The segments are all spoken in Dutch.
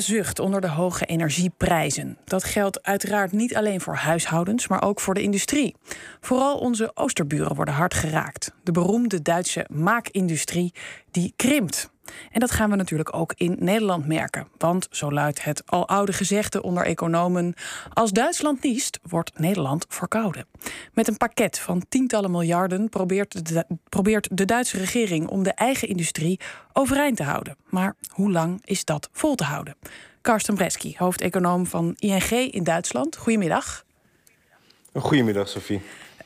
Zucht onder de hoge energieprijzen. Dat geldt uiteraard niet alleen voor huishoudens, maar ook voor de industrie. Vooral onze oosterburen worden hard geraakt. De beroemde Duitse maakindustrie die krimpt. En dat gaan we natuurlijk ook in Nederland merken. Want, zo luidt het aloude gezegde onder economen... als Duitsland niest, wordt Nederland verkouden. Met een pakket van tientallen miljarden probeert de, probeert de Duitse regering... om de eigen industrie overeind te houden. Maar hoe lang is dat vol te houden? Karsten Bresky, hoofdeconoom van ING in Duitsland. Goedemiddag. Goedemiddag, Sophie.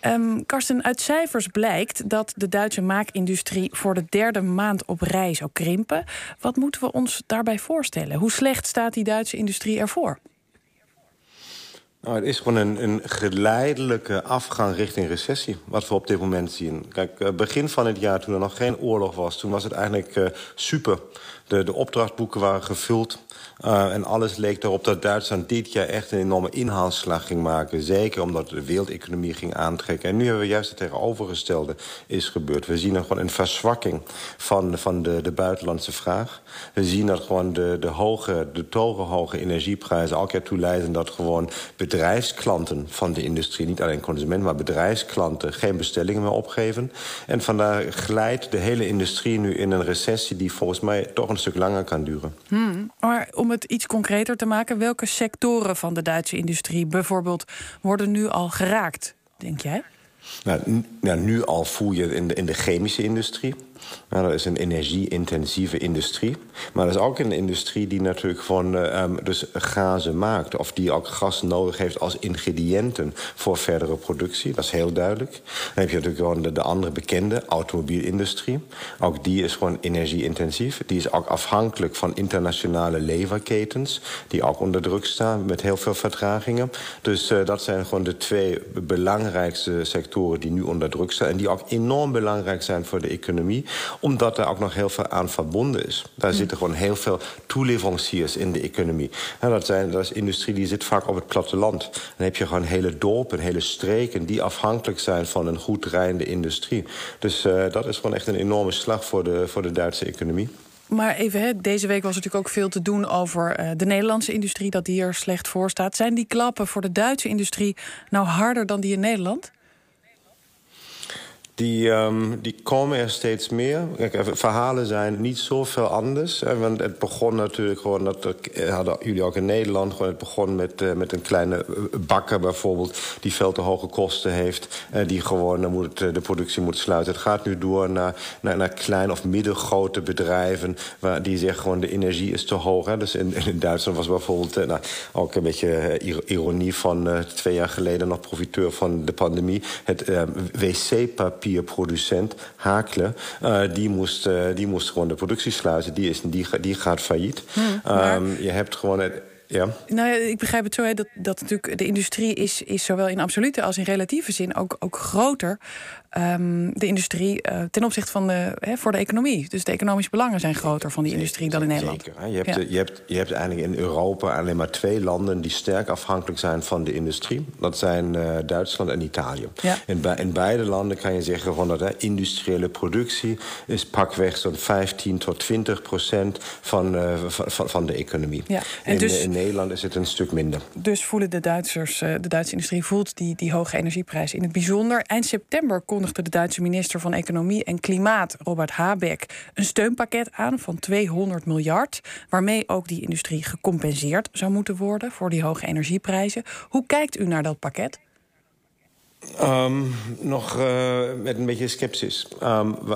Um, Karsten, uit cijfers blijkt dat de Duitse maakindustrie voor de derde maand op rij zou krimpen. Wat moeten we ons daarbij voorstellen? Hoe slecht staat die Duitse industrie ervoor? Nou, het is gewoon een, een, geleidelijke afgang richting recessie, wat we op dit moment zien. Kijk, eh, begin van het jaar, toen er nog geen oorlog was, toen was het eigenlijk uh, super. De, de opdrachtboeken waren gevuld. Uh, en alles leek erop dat Duitsland dit jaar echt een enorme inhaalslag ging maken. Zeker omdat de wereldeconomie ging aantrekken. En nu hebben we juist het tegenovergestelde is gebeurd. We zien gewoon een verzwakking van, van de, de buitenlandse vraag. We zien dat gewoon de, de, hoge, de torenhoge energieprijzen elke keer toeleiden... dat gewoon bedrijfsklanten van de industrie, niet alleen consumenten... maar bedrijfsklanten geen bestellingen meer opgeven. En vandaar glijdt de hele industrie nu in een recessie... die volgens mij toch een stuk langer kan duren. Hmm, maar om het iets concreter te maken, welke sectoren van de Duitse industrie bijvoorbeeld worden nu al geraakt, denk jij? Nou, nou nu al voel je in de, in de chemische industrie. Nou, dat is een energie-intensieve industrie. Maar dat is ook een industrie die natuurlijk gewoon um, dus gazen maakt. Of die ook gas nodig heeft als ingrediënten voor verdere productie. Dat is heel duidelijk. Dan heb je natuurlijk gewoon de, de andere bekende automobielindustrie. Ook die is gewoon energie-intensief. Die is ook afhankelijk van internationale leverketens. Die ook onder druk staan met heel veel vertragingen. Dus uh, dat zijn gewoon de twee belangrijkste sectoren die nu onder druk staan. En die ook enorm belangrijk zijn voor de economie omdat er ook nog heel veel aan verbonden is. Daar zitten gewoon heel veel toeleveranciers in de economie. En dat, zijn, dat is industrie die zit vaak op het platteland. Dan heb je gewoon hele dorpen, hele streken... die afhankelijk zijn van een goed rijdende industrie. Dus uh, dat is gewoon echt een enorme slag voor de, voor de Duitse economie. Maar even, hè, deze week was natuurlijk ook veel te doen over uh, de Nederlandse industrie, dat die er slecht voor staat. Zijn die klappen voor de Duitse industrie nou harder dan die in Nederland? Die, um, die komen er steeds meer. Verhalen zijn niet zoveel anders. Hè, want het begon natuurlijk gewoon, dat hadden jullie ook in Nederland... Gewoon, het begon met, uh, met een kleine eh, bakker bijvoorbeeld... die veel te hoge kosten heeft. Die gewoon dan moet de productie moet sluiten. Het gaat nu door naar, naar, naar klein of middelgrote bedrijven... Waar, die zeggen gewoon de energie is te hoog. Hè. Dus in, in Duitsland was bijvoorbeeld nou, ook een beetje ironie van twee jaar geleden... nog profiteur van de pandemie. Het wc-papier producent Hakle, uh, die, moest, uh, die moest gewoon de productie sluiten. Die, is, die, die gaat failliet. Hmm, um, je hebt gewoon... Het, ja. Nou ja, ik begrijp het zo hè, dat, dat natuurlijk de industrie is, is zowel in absolute als in relatieve zin ook, ook groter um, de industrie uh, ten opzichte van de, hè, voor de economie. Dus de economische belangen zijn groter van die industrie dan in Nederland. Zeker. Je hebt, ja. je, hebt, je hebt eigenlijk in Europa alleen maar twee landen die sterk afhankelijk zijn van de industrie. Dat zijn uh, Duitsland en Italië. Ja. In, be in, beide landen kan je zeggen van dat hè, industriële productie is pakweg zo'n 15 tot 20 procent van, uh, van, van, de economie. Ja. En in, dus, in Nederland is het een stuk minder. Dus voelen de Duitsers, de Duitse industrie voelt die, die hoge energieprijs in het bijzonder. Eind september kon kondigde de Duitse minister van Economie en Klimaat, Robert Habeck, een steunpakket aan van 200 miljard. Waarmee ook die industrie gecompenseerd zou moeten worden voor die hoge energieprijzen. Hoe kijkt u naar dat pakket? Um, nog uh, met een beetje sceptisch.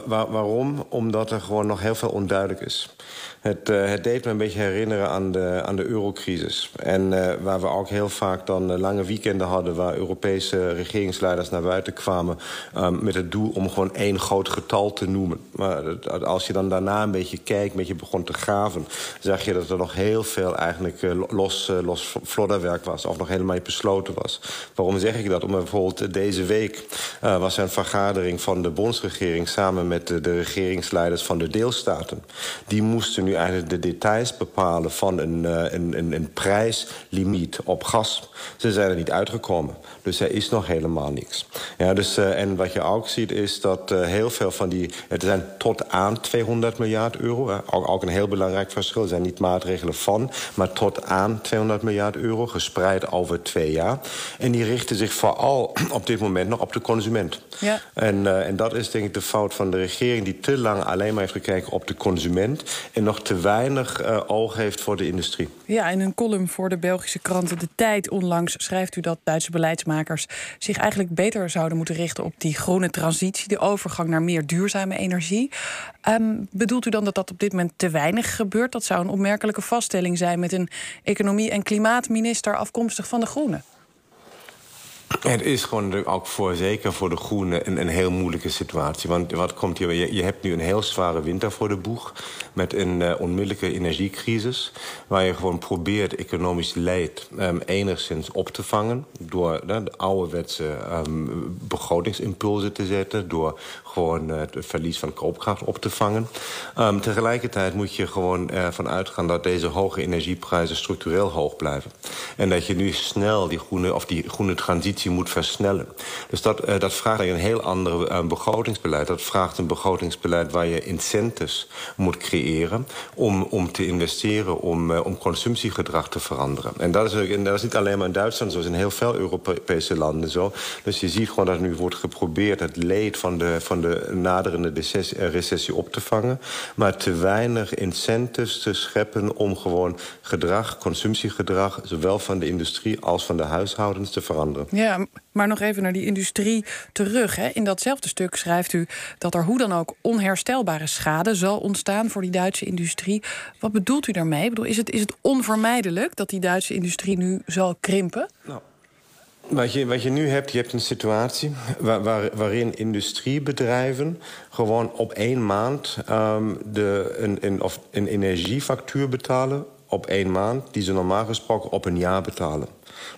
Wa waarom? Omdat er gewoon nog heel veel onduidelijk is. Het, uh, het, deed me een beetje herinneren aan de, aan de eurocrisis. En uh, waar we ook heel vaak dan lange weekenden hadden... waar Europese regeringsleiders naar buiten kwamen... Um, met het doel om gewoon één groot getal te noemen. Maar als je dan daarna een beetje kijkt, een beetje begon te graven... zag je dat er nog heel veel eigenlijk los, los flodderwerk was... of nog helemaal niet besloten was. Waarom zeg ik dat? Om bijvoorbeeld deze week uh, was er een vergadering van de bondsregering samen met de, de, regeringsleiders van de deelstaten. Die moesten nu eigenlijk de details bepalen van een, uh, een, een, een prijslimiet op gas. Ze zijn er niet uitgekomen. Dus er is nog helemaal niks. Ja, dus, uh, en wat je ook ziet is dat heel veel van die... Het zijn tot aan 200 miljard euro. Ook, ook, een heel belangrijk verschil. Er zijn niet maatregelen van, maar tot aan 200 miljard euro. Gespreid over twee jaar. En die richten zich vooral op dit moment nog op de consument. Ja. En, uh, en dat is denk ik de fout van de regering... die te lang alleen maar heeft gekeken op de consument... en nog te weinig uh, oog heeft voor de industrie. Ja, in een column voor de Belgische kranten De Tijd onlangs... schrijft u dat Duitse beleidsmakers zich eigenlijk beter zouden moeten richten... op die groene transitie, de overgang naar meer duurzame energie. Um, bedoelt u dan dat dat op dit moment te weinig gebeurt? Dat zou een opmerkelijke vaststelling zijn... met een economie- en klimaatminister afkomstig van de Groenen. Het is gewoon ook voor, zeker voor de groenen een, een heel moeilijke situatie. Want wat komt hier? Je, je, hebt nu een heel zware winter voor de boeg. Met een uh, onmiddellijke energiecrisis. Waar je gewoon probeert economisch leid um, enigszins op te vangen. Door de ouderwetse um, begrotingsimpulsen te zetten. Door gewoon uh, het verlies van koopkracht op te vangen. Um, tegelijkertijd moet je gewoon ervan uitgaan dat deze hoge energieprijzen structureel hoog blijven. En dat je nu snel die groene, of die groene transitie moet versnellen. Dus dat, uh, dat vraagt een heel ander uh, begrotingsbeleid. Dat vraagt een begrotingsbeleid waar je incentives moet creëren om, om te investeren, om, om consumptiegedrag te veranderen. En dat is, en dat is niet alleen maar in Duitsland zo, is in heel veel Europese landen zo. Dus je ziet gewoon dat nu wordt geprobeerd het leed van de, van de naderende recessie op te vangen, maar te weinig incentives te scheppen om gewoon gedrag, consumptiegedrag, zowel van de industrie als van de huishoudens te veranderen. Ja, maar nog even naar die industrie terug. Hè. In datzelfde stuk schrijft u dat er hoe dan ook onherstelbare schade zal ontstaan voor die Duitse industrie. Wat bedoelt u daarmee? Ik bedoel, is, het, is het onvermijdelijk dat die Duitse industrie nu zal krimpen? Nou. Wat je, wat je nu hebt, je hebt een situatie waar, waar, waarin industriebedrijven gewoon op één maand um, de, een, een, of energiefactuur betalen op één maand, die ze normaal gesproken op een jaar betalen.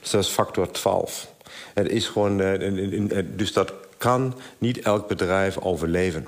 Dus dat is factor 12. Het is gewoon, uh, dus dat kan niet elk bedrijf overleven.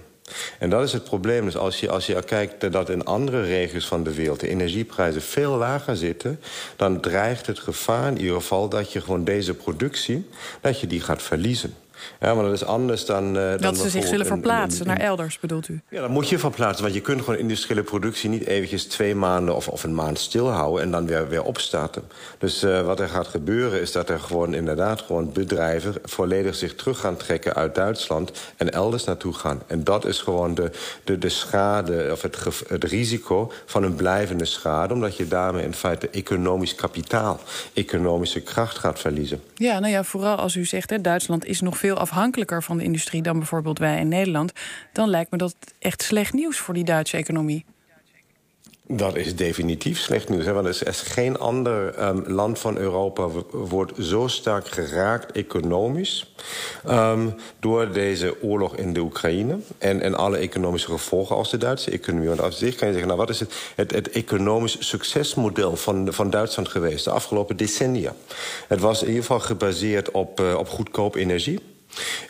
En dat is het probleem. Dus als je, als je kijkt dat in andere regio's van de wereld... de energieprijzen veel lager zitten... dan dreigt het gevaar in ieder geval dat je gewoon deze productie... dat je die gaat verliezen. Ja, maar dat is anders dan... Uh, dat ze zich zullen verplaatsen naar elders, bedoelt u? Ja, dan moet je verplaatsen. Want je kunt gewoon industriële productie niet eventjes twee maanden... of, of een maand stilhouden en dan weer, weer opstarten. Dus uh, wat er gaat gebeuren is dat er gewoon inderdaad gewoon bedrijven... volledig zich terug gaan trekken uit Duitsland en elders naartoe gaan. En dat is gewoon de, de, de schade, of het, het risico van een blijvende schade... omdat je daarmee in feite economisch kapitaal, economische kracht gaat verliezen. Ja, nou ja, vooral als u zegt, hè, Duitsland is nog veel veel afhankelijker van de industrie dan bijvoorbeeld wij in Nederland, dan lijkt me dat echt slecht nieuws voor die Duitse economie. Dat is definitief slecht nieuws. Hè? Want er is geen ander um, land van Europa wordt zo sterk geraakt economisch um, door deze oorlog in de Oekraïne en, en alle economische gevolgen als de Duitse economie. Want als zich kan je zeggen, nou wat is het, het, economisch succesmodel van, van Duitsland geweest de afgelopen decennia? Het was in ieder geval gebaseerd op, uh, op goedkoop energie.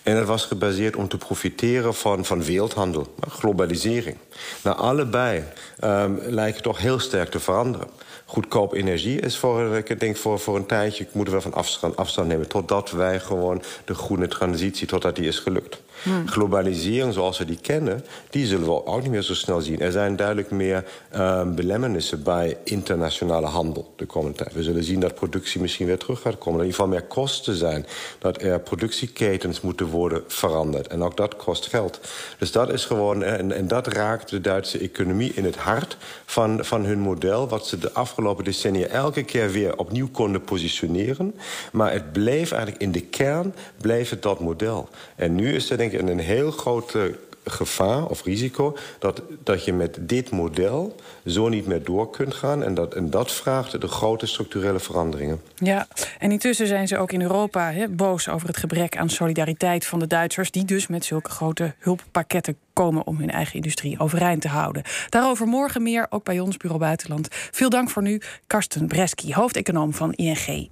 En het was gebaseerd om te profiteren van, van wereldhandel, globalisering. Nou, allebei um, lijken toch heel sterk te veranderen. Goedkoop energie is voor, ik denk voor, voor een tijdje... moeten we van afstand, afstand nemen... totdat wij gewoon de groene transitie, totdat die is gelukt. Hmm. Globalisering zoals we die kennen, die zullen we ook niet meer zo snel zien. Er zijn duidelijk meer belemmernissen bij internationale handel de komende tijd. We zullen zien dat productie misschien weer terug gaat komen. Er in ieder geval meer kosten zijn. Dat er productieketens moeten worden veranderd. En ook dat kost geld. Dus dat is gewoon, en, en dat raakt de Duitse economie in het hart van, van hun model. Wat ze de afgelopen decennia elke keer weer opnieuw konden positioneren. Maar het bleef eigenlijk in de kern, bleef dat model. En nu is er denk ik een heel groot gevaar of risico dat, dat je met dit model zo niet meer door kunt gaan. En dat, en dat vraagt de grote structurele veranderingen. Ja, en intussen zijn ze ook in Europa boos over het gebrek aan solidariteit van de Duitsers, die dus met zulke grote hulppakketten komen om hun eigen industrie overeind te houden. Daarover morgen meer, ook bij ons Bureau Buitenland. Veel dank voor nu, Karsten Breski, hoofdeconoom van ING